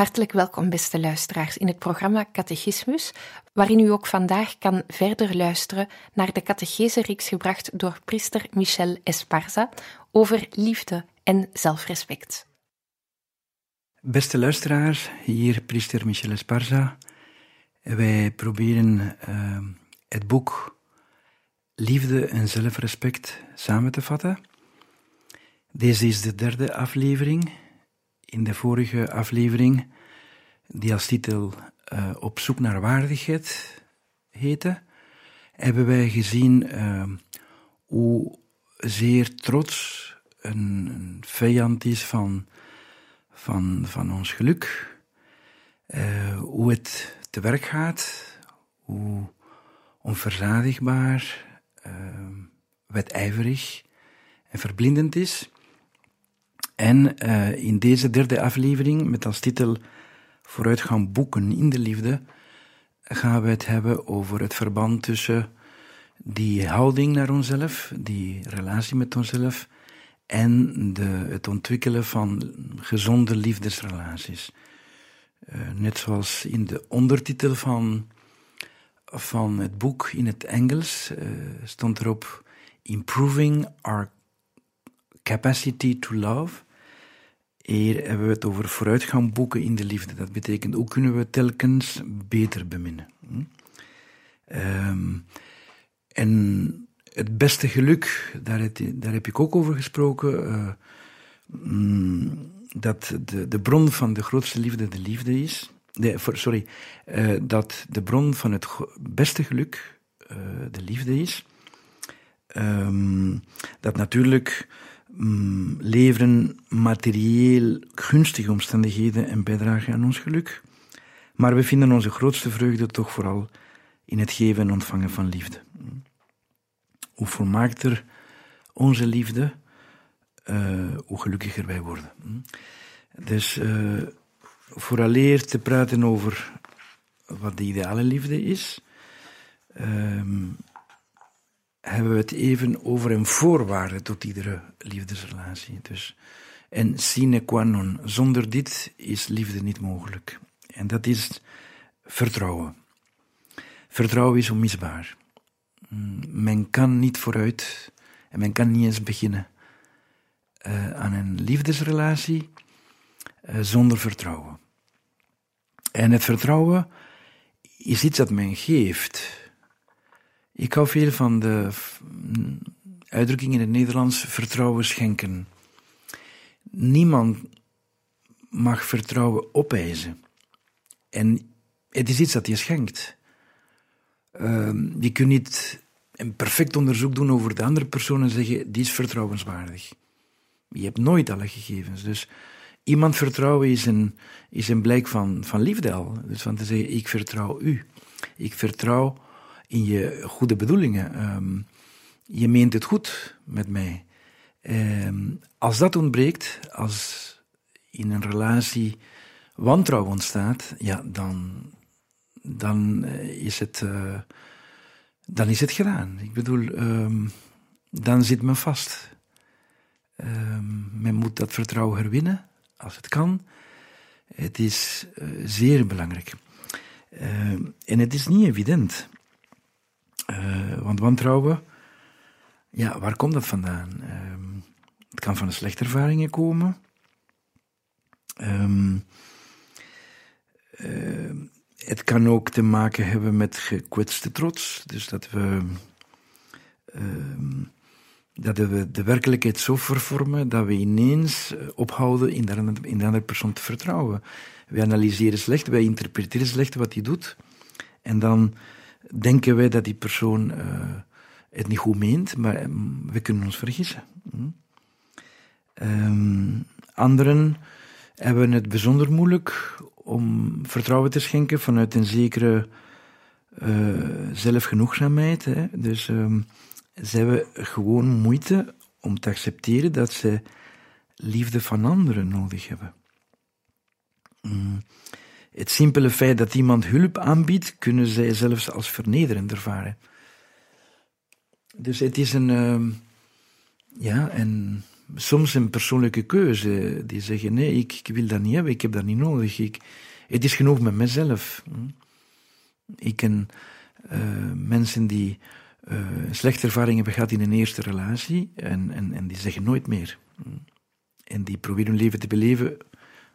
Hartelijk welkom, beste luisteraars, in het programma Catechismus, waarin u ook vandaag kan verder luisteren naar de catechese-reeks gebracht door priester Michel Esparza over liefde en zelfrespect. Beste luisteraars, hier priester Michel Esparza. Wij proberen uh, het boek Liefde en Zelfrespect samen te vatten. Deze is de derde aflevering in de vorige aflevering, die als titel uh, Op zoek naar waardigheid heette, hebben wij gezien uh, hoe zeer trots een, een, vijand is van, van, van ons geluk. Uh, hoe het te werk gaat, hoe onverzadigbaar, wedijverig en verblindend is. En uh, in deze derde aflevering, met als titel Vooruitgang boeken in de liefde, gaan we het hebben over het verband tussen die houding naar onszelf, die relatie met onszelf, en de, het ontwikkelen van gezonde liefdesrelaties. Uh, net zoals in de ondertitel van, van het boek in het Engels uh, stond erop Improving Our Capacity to Love. Hier hebben we het over vooruitgang boeken in de liefde. Dat betekent hoe kunnen we telkens beter beminnen. Hm? Um, en het beste geluk, daar, daar, heb ik ook over gesproken. Uh, mm, dat de, de bron van de grootste liefde de liefde is. For, sorry, uh, dat de bron van het beste geluk uh, de liefde is. Um, dat natuurlijk mm, leveren materieel gunstige omstandigheden en bijdragen aan ons geluk. Maar we vinden onze grootste vreugde toch vooral in het geven en ontvangen van liefde. Hoe volmaakter onze liefde, uh, hoe gelukkiger wij worden. Dus uh, vooraleer te praten over wat de ideale liefde is, uh, hebben we het even over een voorwaarde tot iedere liefdesrelatie. Dus, en sine qua non. Zonder dit is liefde niet mogelijk. En dat is vertrouwen. Vertrouwen is onmisbaar. Mm, men kan niet vooruit en men kan niet eens beginnen uh, aan een liefdesrelatie uh, zonder vertrouwen. En het vertrouwen is iets dat men geeft. Ik hou veel van de uitdrukking in het Nederlands vertrouwen schenken. Niemand mag vertrouwen opeisen. En het is iets dat je schenkt. Uh, je kunt niet een perfect onderzoek doen over de andere persoon en zeggen, die is vertrouwenswaardig. Je hebt nooit alle gegevens. Dus iemand vertrouwen is een, is een blijk van, van liefde al. Dus van te zeggen, ik vertrouw u. Ik vertrouw in je goede bedoelingen. Um, je meent het goed met mij. Um, als dat ontbreekt, als in een relatie wantrouwen ontstaat, ja, dan, dan eh, is het, uh, dan is het gedaan. Ik bedoel, um, dan zit men vast. men moet dat vertrouwen herwinnen, als het kan. Het is uh, zeer belangrijk. en het is niet evident. Uh, want wantrouwen, ja, waar komt dat vandaan? Uh, het kan van de slechte ervaringen komen. Ehm, eh, het kan ook te maken hebben met gekwetste trots. Dus dat we, ehm, dat we de werkelijkheid zo vervormen dat we ineens ophouden in de, in de andere persoon te vertrouwen. Wij analyseren slecht, wij interpreteren slecht wat hij doet. En dan denken wij dat die persoon uh, het niet goed meent, maar um, we kunnen ons vergissen. Um, anderen hebben het bijzonder moeilijk om vertrouwen te schenken vanuit een zekere uh, zelfgenoegzaamheid. Hè. Dus um, ze hebben gewoon moeite om te accepteren dat ze liefde van anderen nodig hebben. Mm. Het simpele feit dat iemand hulp aanbiedt, kunnen zij zelfs als vernederend ervaren. Dus het is een, uh, ja, en soms een persoonlijke keuze. Die zeggen, nee, ik, ik, wil dat niet hebben, ik heb dat niet nodig. Ik, het is genoeg met mezelf. Ik ken uh, mensen die uh, slechte ervaringen hebben gehad in een eerste relatie en, en, en die zeggen nooit meer. En die proberen hun leven te beleven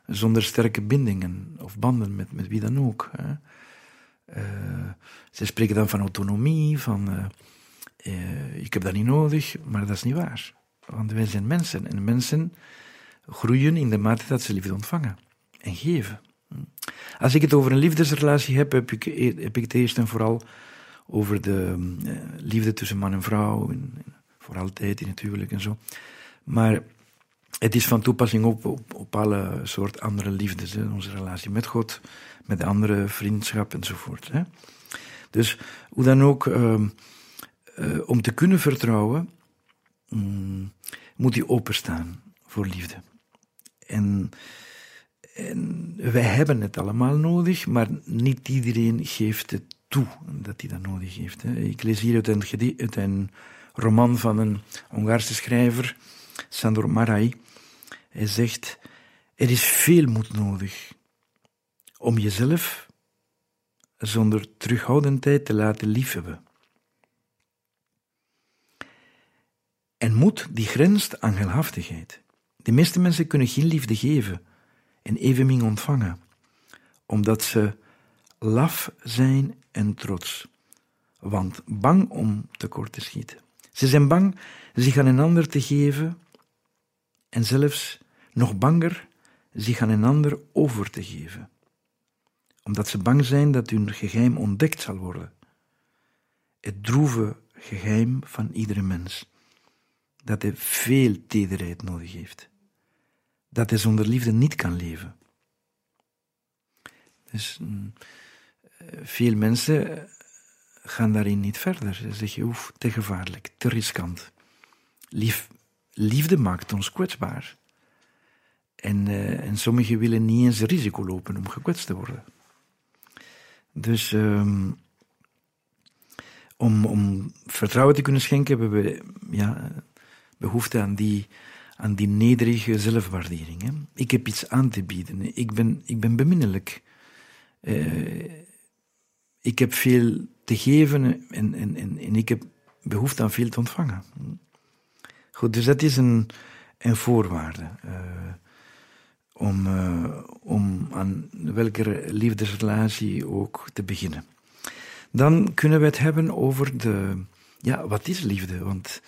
zonder sterke bindingen of banden met, met wie dan ook. Hè. Uh, ze spreken dan van autonomie, van uh, uh, ik heb dat niet nodig, maar dat is niet waar. Want wij zijn mensen en mensen groeien in de mate dat ze liefde ontvangen en geven. Als ik het over een liefdesrelatie heb, heb ik, heb ik het eerst en vooral over de liefde tussen man en vrouw, en, voor altijd in het huwelijk en zo. Maar het is van toepassing op, op, alle soort andere liefdes. Hè? Onze relatie met God, met de andere vriendschap enzovoort. Hè? Dus hoe dan ook, uh, uh, om te kunnen vertrouwen, um, moet hij openstaan voor liefde. En, en wij hebben het allemaal nodig, maar niet iedereen geeft het toe dat hij dat nodig heeft. Hè? Ik lees hier uit een, uit een roman van een Hongaarse schrijver, Sandor Marai. Hij zegt, er is veel moed nodig om jezelf zonder terughoudendheid te laten liefhebben. En moed die grenst aan geilhaftigheid. De meeste mensen kunnen geen liefde geven en evenmin ontvangen, omdat ze laf zijn en trots, want bang om tekort te schieten. Ze zijn bang zich aan een ander te geven en zelfs nog banger zich aan een ander over te geven, omdat ze bang zijn dat hun geheim ontdekt zal worden. Het droeve geheim van iedere mens, dat hij veel tederheid nodig heeft, dat hij zonder liefde niet kan leven. Dus mm, veel mensen gaan daarin niet verder. Ze zeggen, oef, te gevaarlijk, te riskant. Lief, liefde maakt ons kwetsbaar. En, uh, en sommigen willen niet eens risico lopen om gekwetst te worden. Dus um, om, om vertrouwen te kunnen schenken hebben we ja, behoefte aan die, aan die nederige zelfwaardering. Hè. Ik heb iets aan te bieden. Ik ben, ik ben beminnelijk. Uh, ik heb veel te geven en, en, en, en ik heb behoefte aan veel te ontvangen. Goed, dus dat is een, een voorwaarde. Uh, om, uh, om aan welke liefdesrelatie ook te beginnen. Dan kunnen we het hebben over de, ja, wat is liefde? Want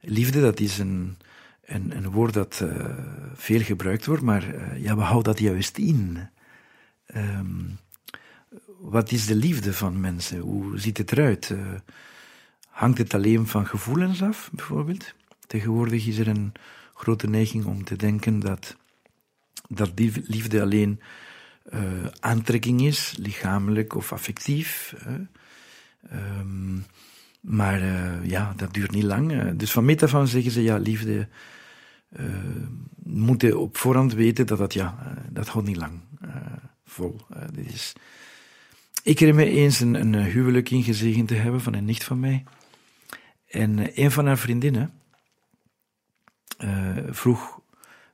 liefde, dat is een, een, een woord dat uh, veel gebruikt wordt, maar uh, ja, we houden dat juist in. Um, wat is de liefde van mensen? Hoe ziet het eruit? hangt het alleen van gevoelens af, bijvoorbeeld? Tegenwoordig is er een grote neiging om te denken dat dat liefde alleen uh, aantrekking is, lichamelijk of affectief. Um, maar uh, ja, dat duurt niet lang. Dus van meet af aan zeggen ze, ja, liefde uh, moeten op voorhand weten dat dat, ja, dat houdt niet lang vol. dit is... Ik herinner me eens een, een huwelijk ingezegend te hebben van een nicht van mij. En een van haar vriendinnen vroeg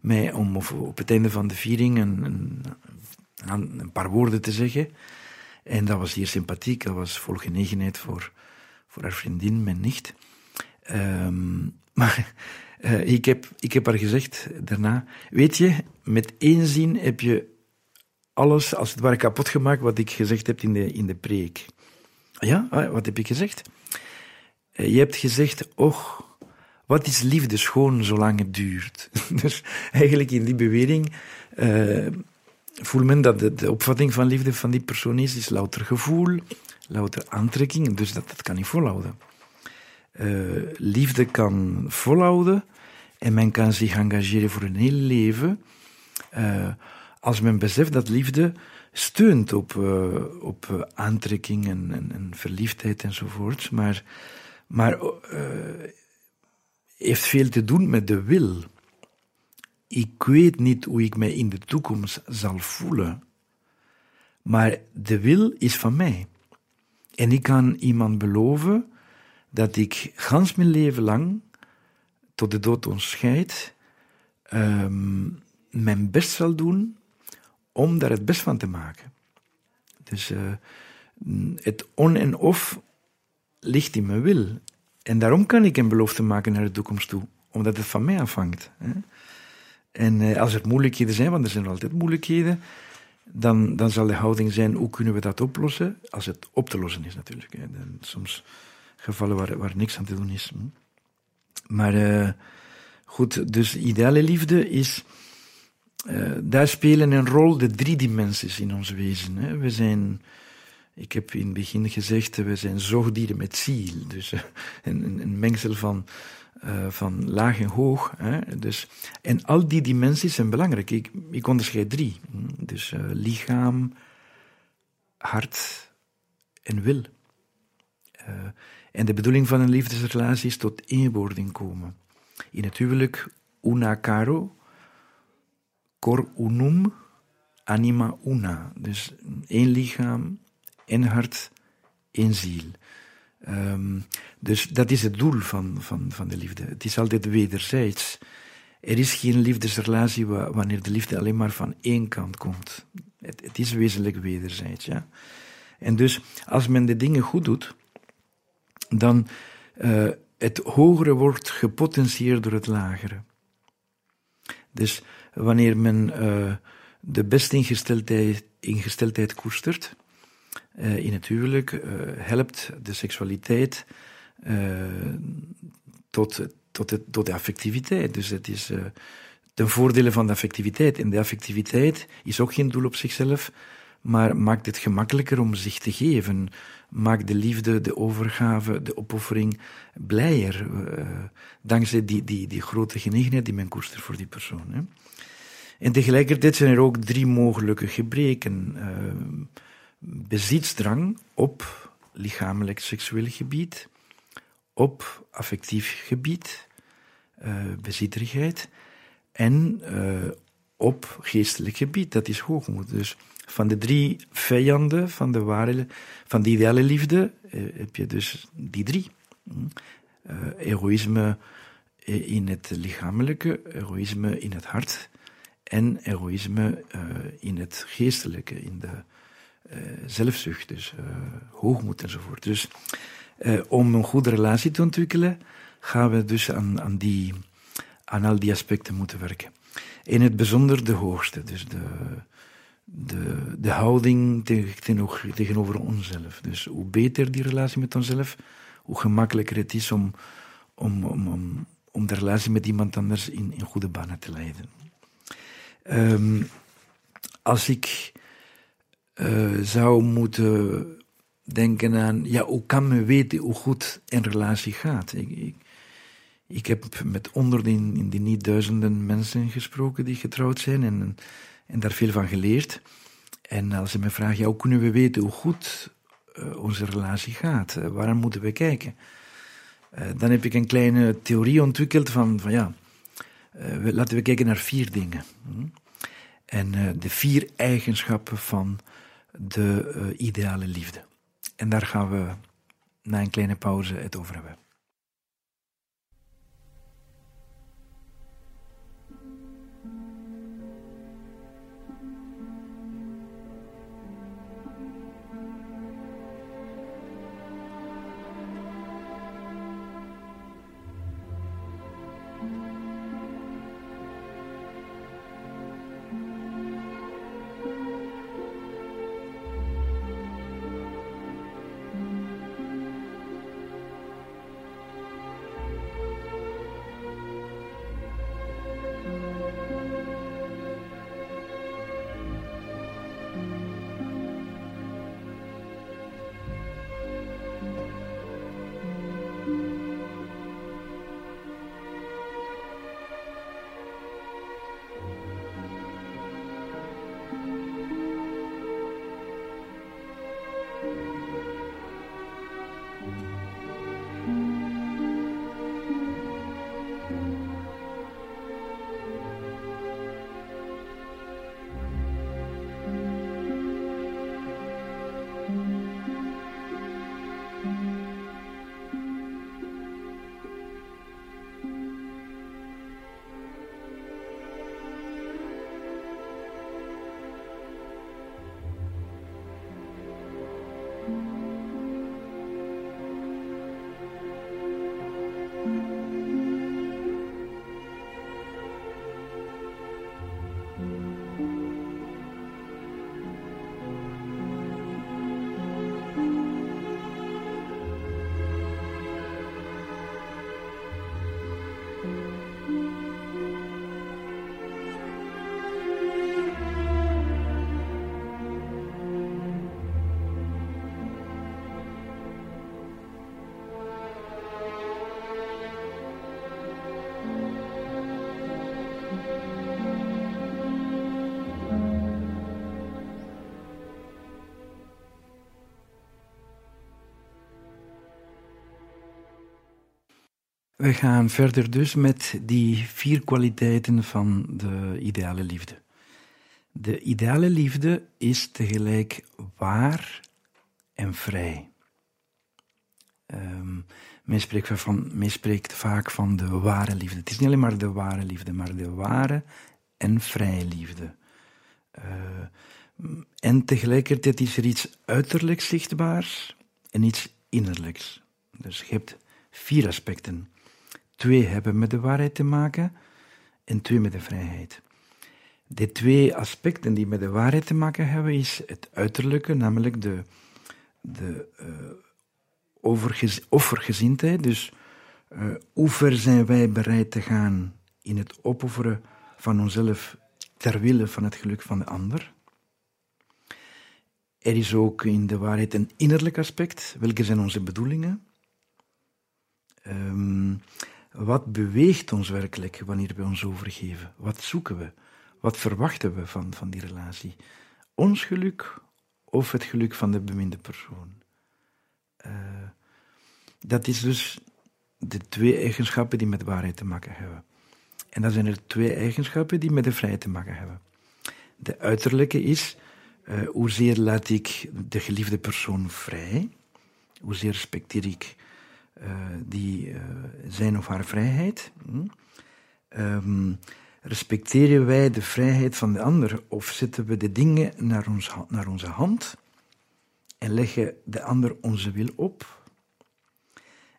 mij om op het einde van de viering een, een, een, paar woorden te zeggen. En dat was hier sympathiek, dat was vol genegenheid voor, voor haar vriendin, mijn nicht. Um, maar Uh, ik, heb, ik heb haar gezegd daarna, weet je, met één zin heb je alles als het ware kapot gemaakt wat ik gezegd heb in de, in de preek. Ja, ah, wat heb ik gezegd? Uh, je hebt gezegd, och, wat is liefde schoon zolang het duurt? dus eigenlijk in die bewering uh, voelt men dat de, de, opvatting van liefde van die persoon is, is louter gevoel, louter aantrekking, dus dat, dat kan niet volhouden. Uh, liefde kan volhouden en men kan zich engageren voor een heel leven uh, als men beseft dat liefde steunt op, op aantrekking en, en, en, verliefdheid enzovoort, maar, maar heeft veel te doen met de wil. Ik weet niet hoe ik mij in de toekomst zal voelen, maar de wil is van mij. En ik kan iemand beloven dat ik gans mijn leven lang, tot de dood ons scheidt, um, mijn best zal doen om daar het best van te maken. Dus uh, het on en off ligt in mijn wil. En daarom kan ik een belofte maken naar de toekomst toe, omdat het van mij afhangt. Hè? En uh, als er moeilijkheden zijn, want er zijn altijd moeilijkheden, dan, dan zal de houding zijn, hoe kunnen we dat oplossen? Als het op te lossen is natuurlijk. Hè. Dan, soms gevallen waar, waar niks aan te doen is. Hm. Maar uh, goed, dus ideale liefde is. Uh, daar spelen een rol de drie dimensies in ons wezen. Hè. We zijn, ik heb in het begin gezegd, we zijn zoogdieren met ziel. Dus uh, een, een, mengsel van, van laag en hoog. Hè. Dus, en al die dimensies zijn belangrijk. Ik, onderscheid drie. Dus lichaam, hart en wil. En de bedoeling van een liefdesrelatie is tot eenwording komen. In het huwelijk una caro, cor unum, anima una. Dus één lichaam, één hart, één ziel. Um, dus dat is het doel van, van, van de liefde. Het is altijd wederzijds. Er is geen liefdesrelatie wanneer de liefde alleen maar van één kant komt. Het, het is wezenlijk wederzijds. Ja? En dus als men de dingen goed doet, dan uh, het hogere wordt gepotentieerd door het lagere. Dus wanneer men uh, de beste ingesteldheid, ingesteldheid koestert uh, in het huwelijk, helpt de seksualiteit tot, tot, het, tot de affectiviteit. Dus het is ten voordele van de affectiviteit. En de affectiviteit is ook geen doel op zichzelf, maar maakt het gemakkelijker om zich te geven maakt de liefde, de overgave, de opoffering blijer. Dankzij die, die, die grote genegenheid die men koestert voor die persoon. Hè. En tegelijkertijd zijn er ook drie mogelijke gebreken. Bezitsdrang op lichamelijk seksueel gebied, op affectief gebied, uh, bezitterigheid, en op geestelijk gebied, dat is hoogmoed. Dus van de drie vijanden van de ware, van de ideale liefde, eh, heb je dus die drie. Uh, egoïsme in het lichamelijke, egoïsme in het hart en egoïsme in het geestelijke, in de zelfzucht, dus hoogmoed enzovoort. Dus om een goede relatie te ontwikkelen, gaan we dus aan, aan, die, aan al die aspecten moeten werken. In het bijzonder de hoogste, dus de, de, de houding tegen, tegenover onszelf. Dus hoe beter die relatie met onszelf, hoe gemakkelijker het is om, om, om, om, de relatie met iemand anders in, in goede banen te leiden. Um, als ik uh, zou moeten denken aan, ja, hoe kan men weten hoe goed een relatie gaat? Ik, ik, ik heb met honderden, in die niet duizenden mensen gesproken die getrouwd zijn en en daar veel van geleerd. En als ze me vragen, ja, hoe kunnen we weten hoe goed uh, onze relatie gaat? Uh, moeten we kijken? Dan heb ik een kleine theorie ontwikkeld van, van ja, laten we kijken naar vier dingen. Hm? En de vier eigenschappen van de ideale liefde. En daar gaan we na een kleine pauze het over hebben. We gaan verder dus met die vier kwaliteiten van de ideale liefde. De ideale liefde is tegelijk waar en vrij. Um, men, spreekt van, men spreekt vaak van de ware liefde. Het is niet alleen maar de ware liefde, maar de ware en vrije liefde. Uh, en tegelijkertijd is er iets uiterlijks zichtbaars en iets innerlijks. Dus je hebt vier aspecten. Twee hebben met de waarheid te maken en twee met de vrijheid. De twee aspecten die met de waarheid te maken hebben, is het uiterlijke, namelijk de, de uh, offergezindheid. Dus uh, hoe ver zijn wij bereid te gaan in het opofferen van onszelf ter wille van het geluk van de ander? Er is ook in de waarheid een innerlijk aspect. Welke zijn onze bedoelingen? Um, wat beweegt ons werkelijk wanneer we ons overgeven? Wat zoeken we? Wat verwachten we van, van die relatie? Ons geluk of het geluk van de beminde persoon? Uh, dat is dus de twee eigenschappen die met waarheid te maken hebben. En dan zijn er twee eigenschappen die met de vrijheid te maken hebben. De uiterlijke is, uh, hoezeer laat ik de geliefde persoon vrij? Hoezeer respecteer ik die, uh, zijn of haar vrijheid? Hm? Um, respecteren wij de vrijheid van de ander of zetten we de dingen naar, ons, naar onze hand en leggen de ander onze wil op?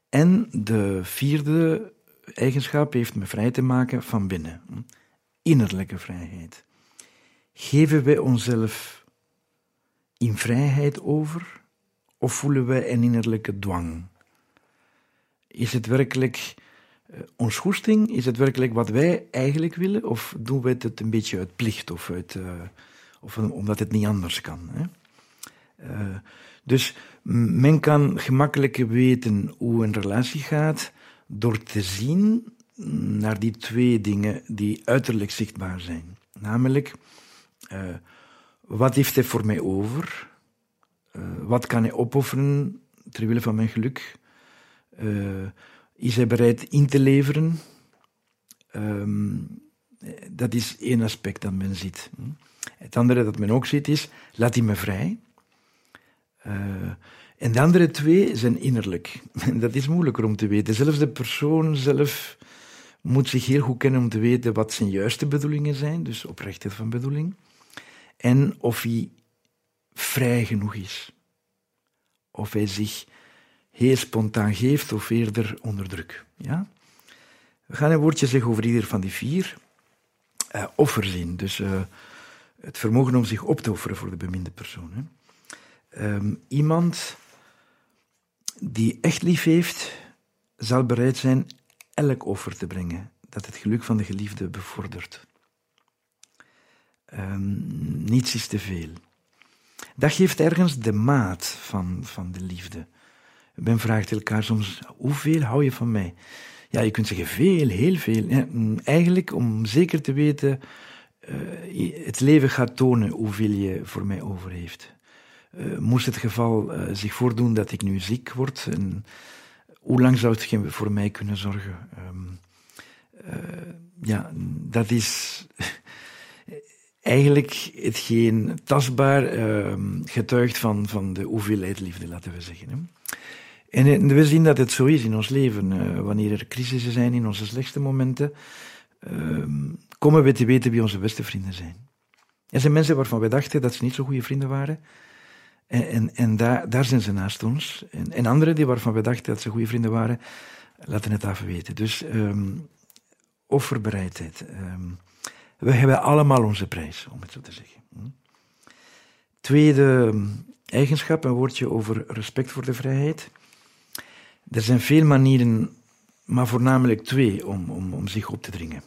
En de vierde eigenschap heeft met vrij te maken van binnen. Hm? Innerlijke vrijheid. Geven wij onszelf in vrijheid over of voelen wij een innerlijke dwang? Is het werkelijk uh, ons goesting? Is het werkelijk wat wij eigenlijk willen? Of doen we het een beetje uit plicht of, uit, uh, of omdat het niet anders kan? Hè? Uh, dus men kan gemakkelijk weten hoe een relatie gaat door te zien naar die twee dingen die uiterlijk zichtbaar zijn. Namelijk, wat heeft hij voor mij over? wat kan hij opofferen ter wille van mijn geluk? Uh, is hij bereid in te leveren? Um, dat is één aspect dat men ziet. Het andere dat men ook ziet is, laat hij me vrij. Uh, en de andere twee zijn innerlijk. Dat is moeilijker om te weten. Zelfs de persoon zelf moet zich heel goed kennen om te weten wat zijn juiste bedoelingen zijn, dus oprechtheid van bedoeling, en of hij vrij genoeg is. Of hij zich heel spontaan geeft of eerder onder druk. Ja? We gaan een woordje zeggen over ieder van die vier. Uh, offerzin, dus uh, het vermogen om zich op te offeren voor de beminde persoon. Hè. Um, iemand die echt lief heeft, zal bereid zijn elk offer te brengen dat het geluk van de geliefde bevordert. Um, niets is te veel. Dat geeft ergens de maat van, van de liefde. Men vraagt elkaar soms, hoeveel hou je van mij? Ja, je kunt zeggen veel, heel veel. Ja, mm, eigenlijk om zeker te weten, uh, het leven gaat tonen hoeveel je voor mij over heeft. Uh, moest het geval uh, zich voordoen dat ik nu ziek word, en hoe lang zou het voor mij kunnen zorgen? Um, ja, dat is eigenlijk hetgeen tastbaar ehm, getuigt van, van de hoeveelheid liefde, laten we zeggen. Hè. En we zien dat het zo is in ons leven. Uh, wanneer er crisissen zijn, in onze slechtste momenten, uh, komen we te weten wie onze beste vrienden zijn. Er zijn mensen waarvan we dachten dat ze niet zo goede vrienden waren. En, en, en daar, daar zijn ze naast ons. En, en anderen die waarvan we dachten dat ze goede vrienden waren, laten het even weten. Dus um, offerbereidheid. Um, we hebben allemaal onze prijs, om het zo te zeggen. Hm? Tweede eigenschap, een woordje over respect voor de vrijheid. Er zijn veel manieren, maar voornamelijk twee, om, om, om zich op te dringen.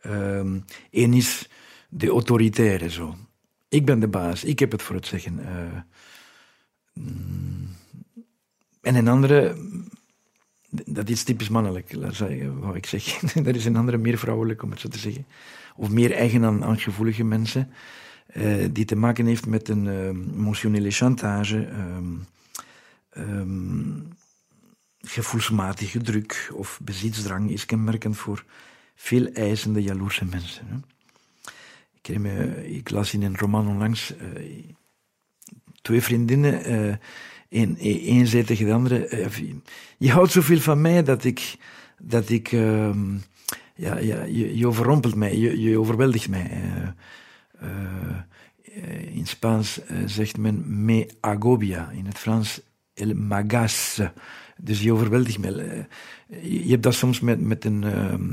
Eén ehm, is de autoritaire zo. Ik ben de baas, ik heb het voor het zeggen. Uh, en een andere, dat is typisch mannelijk, wou ik zeggen. dat is een andere meer vrouwelijk, om het zo te zeggen. Of meer eigen aan, gevoelige mensen. Uh, die te maken heeft met een uh, emotionele chantage. Uh, Um, gevoelsmatige druk of bezitsdrang is kenmerkend voor veel eisende, jaloerse mensen. Hè. Ik, me, las in een roman onlangs uh, twee vriendinnen. Uh, een, een zei tegen de andere: uh, Je houdt zoveel van mij dat ik. Dat ik ehm, ja, ja, je, je, overrompelt mij, je, je overweldigt mij. in Spaans zegt men me agobia, in het Frans el magasse. Dus je overweldigt mij. Je hebt dat soms met, met, een, ehm,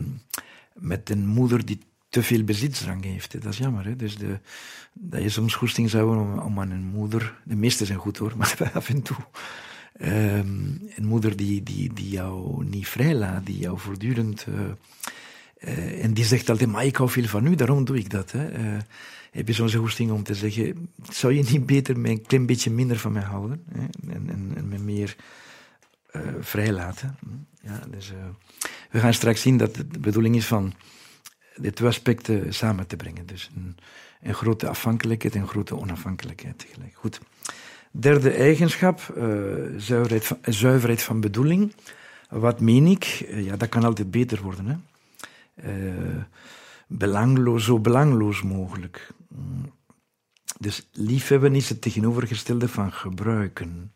met een moeder die te veel bezitsdrang heeft. Dat is jammer. Hè? Dus de, dat je soms goesting zou hebben om, om, aan een moeder, de meeste zijn goed hoor, maar af en toe, um, een moeder die, die, die jou niet vrijlaat, die jou voortdurend. Uh, uh, en die zegt altijd, maar ik hou veel van u, daarom doe ik dat. Hè? Uh, heb je zo'n goesting om te zeggen, zou je niet beter een klein beetje minder van mij houden? Hè? En, en, en me meer vrijlaten? Ja, dus, we gaan straks zien dat de bedoeling is van de twee aspecten samen te brengen. Dus een, een grote afhankelijkheid en een grote onafhankelijkheid tegelijk. Goed. Derde eigenschap, uh, zuiverheid, van, zuiverheid van bedoeling. Wat meen ik? Uh, ja, dat kan altijd beter worden. Hè? Uh, belangloos, zo belangloos mogelijk. Mm. Dus liefhebben is het tegenovergestelde van gebruiken.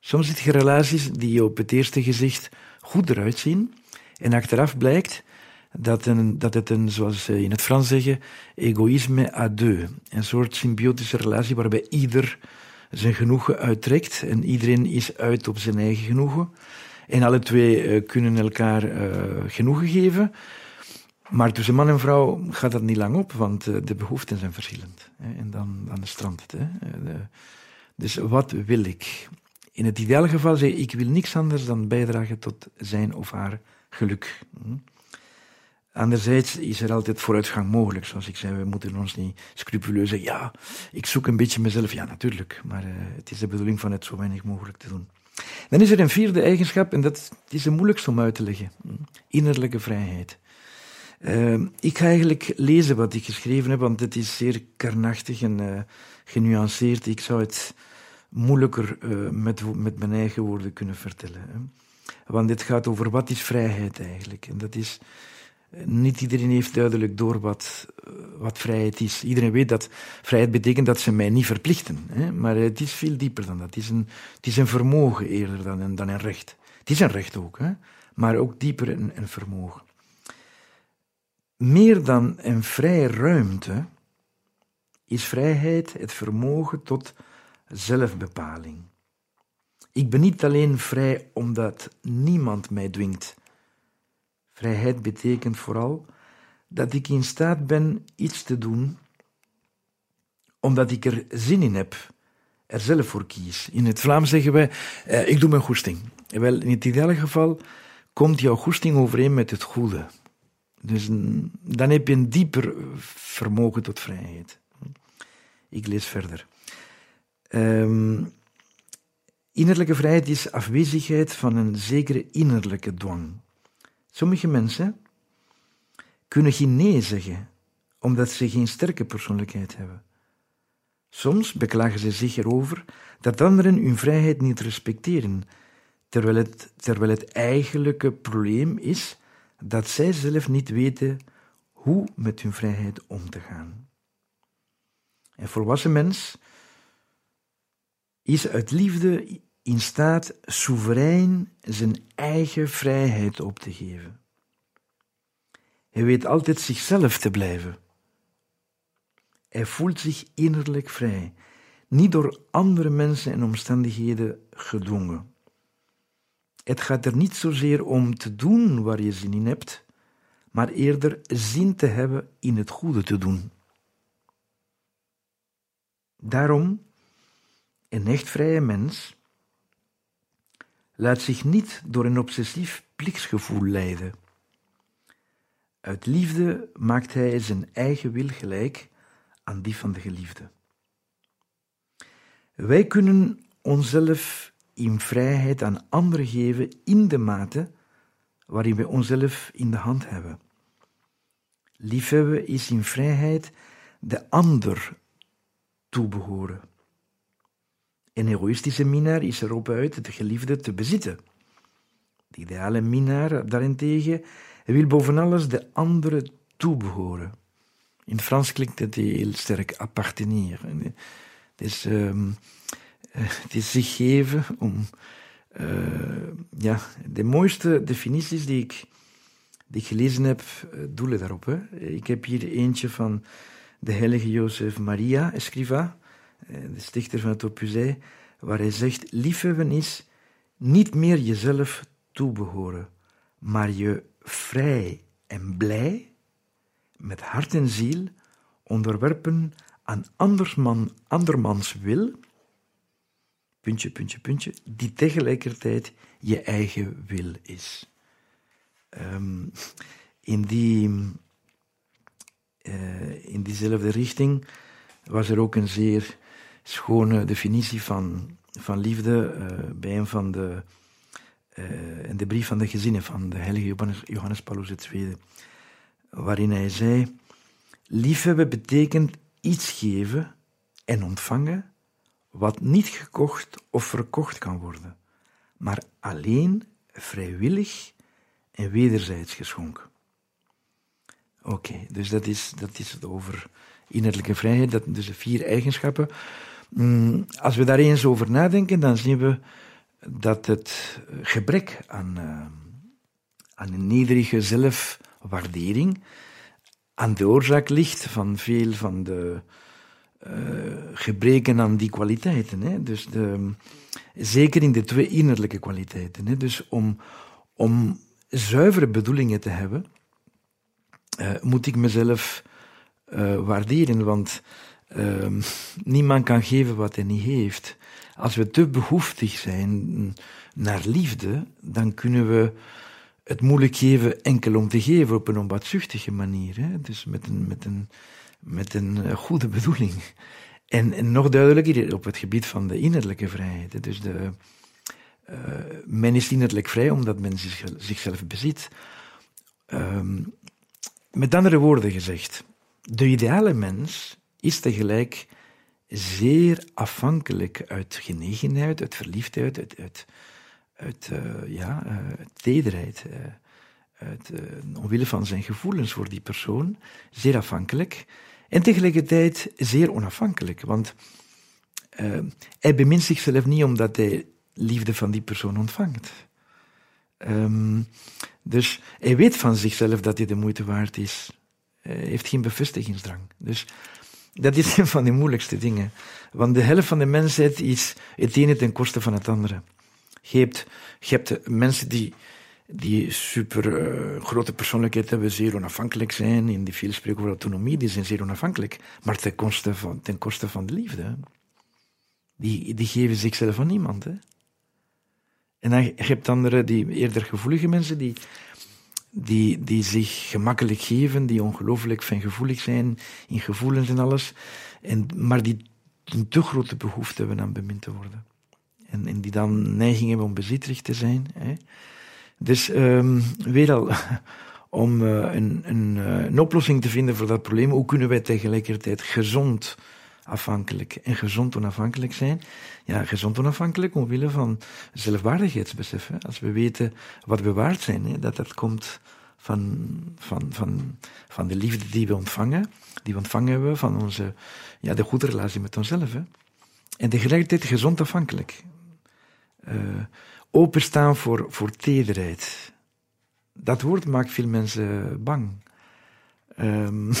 Soms zit je relaties die op het eerste gezicht goed eruit zien en achteraf blijkt dat, een, dat het een, zoals ze in het Frans zeggen, egoïsme à deux. Een soort symbiotische relatie waarbij ieder zijn genoegen uittrekt en iedereen is uit op zijn eigen genoegen. En alle twee uh, kunnen elkaar uh, genoegen geven. Maar tussen man en vrouw gaat dat niet lang op, want uh, de behoeften zijn verschillend. En dan, dan strandt het. Hè. De, dus wat wil ik? In het ideale geval zeg ik, ik wil niks anders dan bijdragen tot zijn of haar geluk. Hm? Anderzijds is er altijd vooruitgang mogelijk. Zoals ik zei, we moeten ons niet scrupuleus zeggen, ja, ik zoek een beetje mezelf. Ja, natuurlijk, maar uh, het is de bedoeling van het zo weinig mogelijk te doen. Dan is er een vierde eigenschap, en dat is de moeilijkste om uit te leggen. Hm? Innerlijke vrijheid. Uh, ik ga eigenlijk lezen wat ik geschreven heb, want het is zeer karnachtig en uh, genuanceerd. Ik zou het moeilijker uh, met, met mijn eigen woorden kunnen vertellen. Hè? Want dit gaat over wat is vrijheid eigenlijk. En dat is niet iedereen heeft duidelijk door wat, eh, wat vrijheid is. Iedereen weet dat vrijheid betekent dat ze mij niet verplichten. Hè? Maar het is veel dieper dan dat. Het is een, het is een vermogen eerder dan dan een recht. Het is een recht ook, hè? maar ook dieper een, een vermogen. Meer dan een vrije ruimte is vrijheid het vermogen tot zelfbepaling. Ik ben niet alleen vrij omdat niemand mij dwingt Vrijheid betekent vooral dat ik in staat ben iets te doen omdat ik er zin in heb, er zelf voor kies. In het Vlaams zeggen wij, eh, ik doe mijn goesting. Wel, in het ideale geval komt jouw goesting overeen met het goede. Dus dan heb je een dieper vermogen tot vrijheid. Ik lees verder. Um, innerlijke vrijheid is afwezigheid van een zekere innerlijke dwang. Sommige mensen kunnen geen nee zeggen, omdat ze geen sterke persoonlijkheid hebben. Soms beklagen ze zich erover dat anderen hun vrijheid niet respecteren, terwijl het, terwijl het eigenlijke probleem is dat zij zelf niet weten hoe met hun vrijheid om te gaan. Een volwassen mens is uit liefde in staat soeverein zijn eigen vrijheid op te geven. Hij weet altijd zichzelf te blijven. Hij voelt zich innerlijk vrij, niet door andere mensen en omstandigheden gedwongen. Het gaat er niet zozeer om te doen waar je zin in hebt, maar eerder zin te hebben in het goede te doen. Daarom, een echt vrije mens laat zich niet door een obsessief plichtsgevoel leiden. Uit liefde maakt hij zijn eigen wil gelijk aan die van de geliefde. Wij kunnen onszelf in vrijheid aan anderen geven in de mate waarin we onszelf in de hand hebben. Liefhebben is in vrijheid de ander toebehoren. Een egoïstische minnaar is erop uit de geliefde te bezitten. De ideale minnaar daarentegen wil boven alles de andere toebehoren. In het Frans klinkt het heel sterk appartenir. Het um, het is zich geven om. Uh, ja, de mooiste definities die ik, die ik gelezen heb, eh, doelen daarop. Hè. Ik heb hier eentje van de heilige Jozef Maria Escriva, eh, de stichter van het Opus waar hij zegt: Liefhebben is niet meer jezelf toebehoren, maar je vrij en blij, met hart en ziel, onderwerpen aan andersman, andermans wil, puntje, puntje, puntje, die tegelijkertijd je eigen wil is. Um, in, die, uh, in diezelfde richting was er ook een zeer schone definitie van, van liefde uh, bij een van de, uh, in de brief van de gezinnen van de heilige Johannes, Johannes Paulus II, waarin hij zei, liefhebben betekent iets geven en ontvangen wat niet gekocht of verkocht kan worden, maar alleen vrijwillig en wederzijds geschonken. Oké, dus dat is, dat is het over innerlijke vrijheid, dat, dus de vier eigenschappen. Mm, als we daar eens over nadenken, dan zien we dat het gebrek aan, uh, aan een nederige zelfwaardering aan de oorzaak ligt van veel van de uh, gebreken aan die kwaliteiten. Hè? Dus de, zeker in de twee innerlijke kwaliteiten. Hè? Dus om, om zuivere bedoelingen te hebben, uh, moet ik mezelf uh, waarderen, want ehm, niemand kan geven wat hij niet heeft. Als we te behoeftig zijn naar liefde, dan kunnen we het moeilijk geven enkel om te geven op een onbaatzuchtige manier. Hè? Dus met een, met een, met een eh, goede bedoeling. En, nog duidelijker op het gebied van de innerlijke vrijheid. Dus de, uh, men is innerlijk vrij omdat men zich, zichzelf bezit. Um, met andere woorden gezegd, de ideale mens is tegelijk zeer afhankelijk uit genegenheid, uit verliefdheid, uit, uit, uh, ja, tederheid. Uit, omwille van zijn gevoelens voor die persoon, zeer afhankelijk. En tegelijkertijd zeer onafhankelijk, want hij bemint zichzelf niet omdat hij liefde van die persoon ontvangt. Um, dus hij weet van zichzelf dat hij de moeite waard is. Hij heeft geen bevestigingsdrang. Dus dat is een van de moeilijkste dingen. Want de helft van de mensheid is het ene ten koste van het andere. Je hebt, je hebt mensen die, die super uh, grote persoonlijkheid hebben, zeer onafhankelijk zijn. In die veel spreken over autonomie, die zijn zeer onafhankelijk. Maar ten koste van, ten koste van de liefde. Die, die geven zichzelf aan niemand. Hè. En dan, je hebt andere, die eerder gevoelige mensen, die, die, die zich gemakkelijk geven, die ongelooflijk fijngevoelig zijn in gevoelens en alles, en, maar die een te grote behoefte hebben aan bemind te worden. En, en die dan neiging hebben om bezitterig te zijn. Hè. Dus um, weer al, om uh, een, een, uh, een oplossing te vinden voor dat probleem, hoe kunnen wij tegelijkertijd gezond afhankelijk en gezond onafhankelijk zijn. Ja, gezond onafhankelijk omwille van zelfwaardigheidsbesef. Hè. Als we weten wat we waard zijn, hè, dat dat komt van, van, van, van de liefde die we ontvangen, die we ontvangen hebben van onze, ja, de goede relatie met onszelf. Hè. En tegelijkertijd gezond afhankelijk. Uh, openstaan voor, voor tederheid. Dat woord maakt veel mensen bang. Um,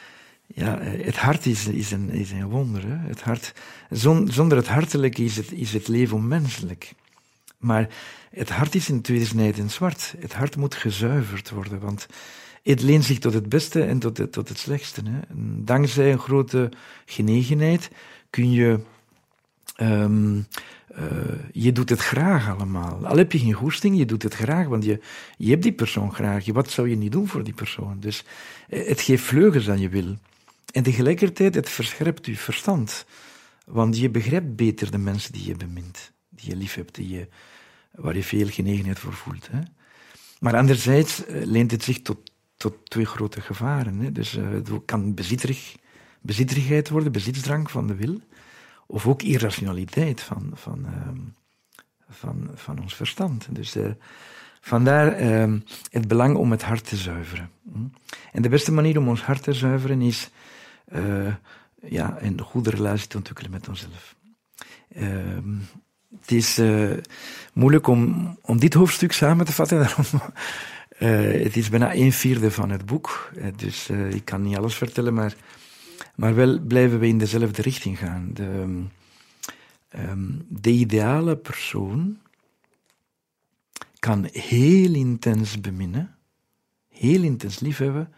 ja, het hart is, is, een, is een wonder. Hè? Het hart, zonder het hartelijke is het, is het leven onmenselijk. Maar het hart is in tweede zwart. Het hart moet gezuiverd worden, want het leent zich tot het beste en tot het, tot het slechtste. Hè? dankzij een grote genegenheid kun je. Um, uh, je doet het graag allemaal. Al heb je geen goesting, je doet het graag, want je, je hebt die persoon graag. Wat zou je niet doen voor die persoon? Dus eh, het geeft vleugels aan je wil. En tegelijkertijd, het verscherpt je verstand. Want je begrijpt beter de mensen die je bemint, die je lief hebt, die je, waar je veel genegenheid voor voelt. Hè? Maar anderzijds eh, leent het zich tot, tot twee grote gevaren. Hè? Dus het kan bezitterig, bezitterigheid worden, bezitsdrang van de wil, of ook irrationaliteit van, van, uh, van, van ons verstand. Dus uh, Vandaar ehm, het belang om het hart te zuiveren. Hm? En de beste manier om ons hart te zuiveren is uh, ja, een goede relatie te ontwikkelen met onszelf. Ehm, het is uh, moeilijk om, om dit hoofdstuk samen te vatten. Daarom, het is bijna een vierde van het boek. dus ik kan niet alles vertellen, maar, maar wel blijven we in dezelfde richting gaan. De, um, de ideale persoon kan heel intens beminnen, heel intens liefhebben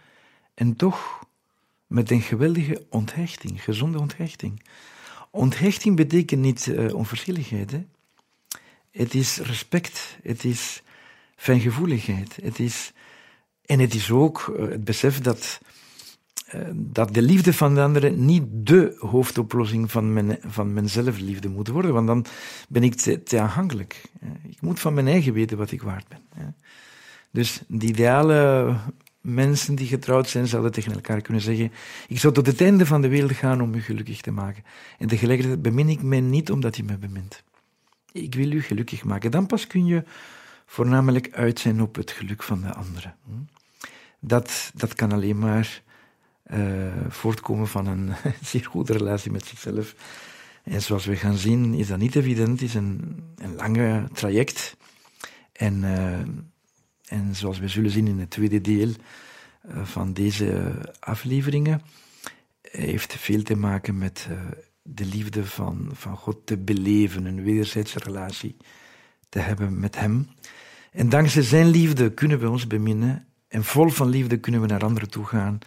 en toch met een geweldige onthechting, gezonde onthechting. Onthechting betekent niet uh, onverschilligheid. Hè? Het is respect, het is fijngevoeligheid, het is, en het is ook uh, het besef dat eh, dat de liefde van de anderen niet de hoofdoplossing van mijn, van mijn zelfliefde moet worden, want dan ben ik te, te aanhankelijk. Ik moet van mijn eigen weten wat ik waard ben. Dus de ideale mensen die getrouwd zijn, zouden tegen elkaar kunnen zeggen: Ik zou tot het einde van de wereld gaan om u gelukkig te maken. En tegelijkertijd bemin ik mij niet omdat u mij bemint. Ik wil u gelukkig maken. Dan pas kun je voornamelijk uit zijn op het geluk van de anderen. Dat, dat kan alleen maar voortkomen van een zeer goede relatie met zichzelf. En zoals we gaan zien, is dat niet evident. Het is een, een lange traject. En, uh, en zoals we zullen zien in het tweede deel uh, van deze afleveringen, heeft veel te maken met de liefde van, van God te beleven, een wederzijdse relatie te hebben met Hem. En dankzij Zijn liefde kunnen we ons beminnen en vol van liefde kunnen we naar anderen toe gaan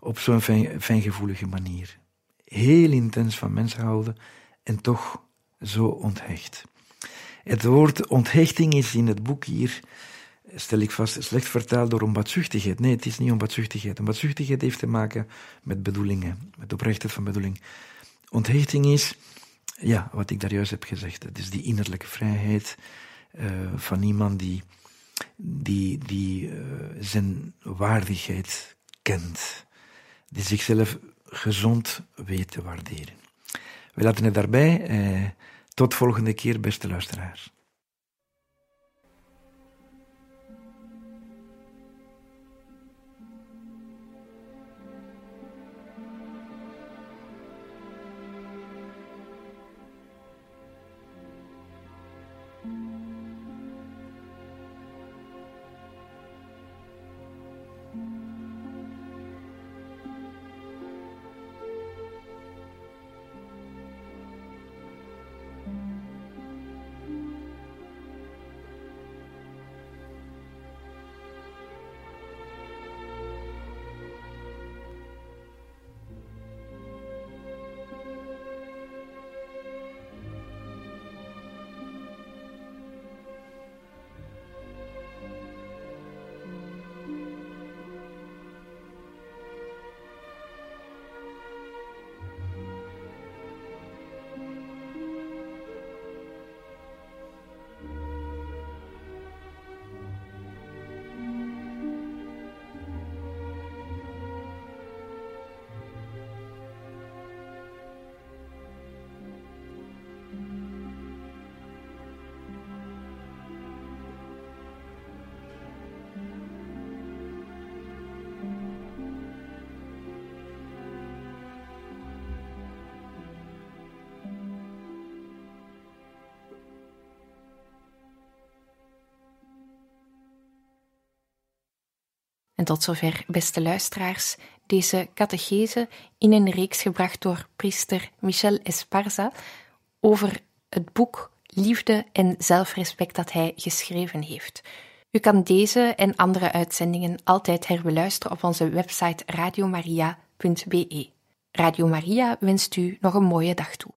op zo'n fijn, fijngevoelige manier. Heel intens van mensen houden en toch zo onthecht. Het woord onthechting is in het boek hier, stel ik vast, slecht vertaald door onbaatzuchtigheid. Nee, het is niet onbaatzuchtigheid. Onbaatzuchtigheid heeft te maken met bedoelingen, met oprechtheid van bedoeling. Onthechting is, ja, wat ik daar juist heb gezegd, het is die innerlijke vrijheid uh, van iemand die, die, die uh, zijn waardigheid kent die zichzelf gezond weet te waarderen. We laten het daarbij. Eh, tot volgende keer, beste luisteraars. En tot zover, beste luisteraars, deze catechese in een reeks gebracht door priester Michel Esparza over het boek Liefde en Zelfrespect dat hij geschreven heeft. U kan deze en andere uitzendingen altijd herbeluisteren op onze website radiomaria.be. Radio Maria wenst u nog een mooie dag toe.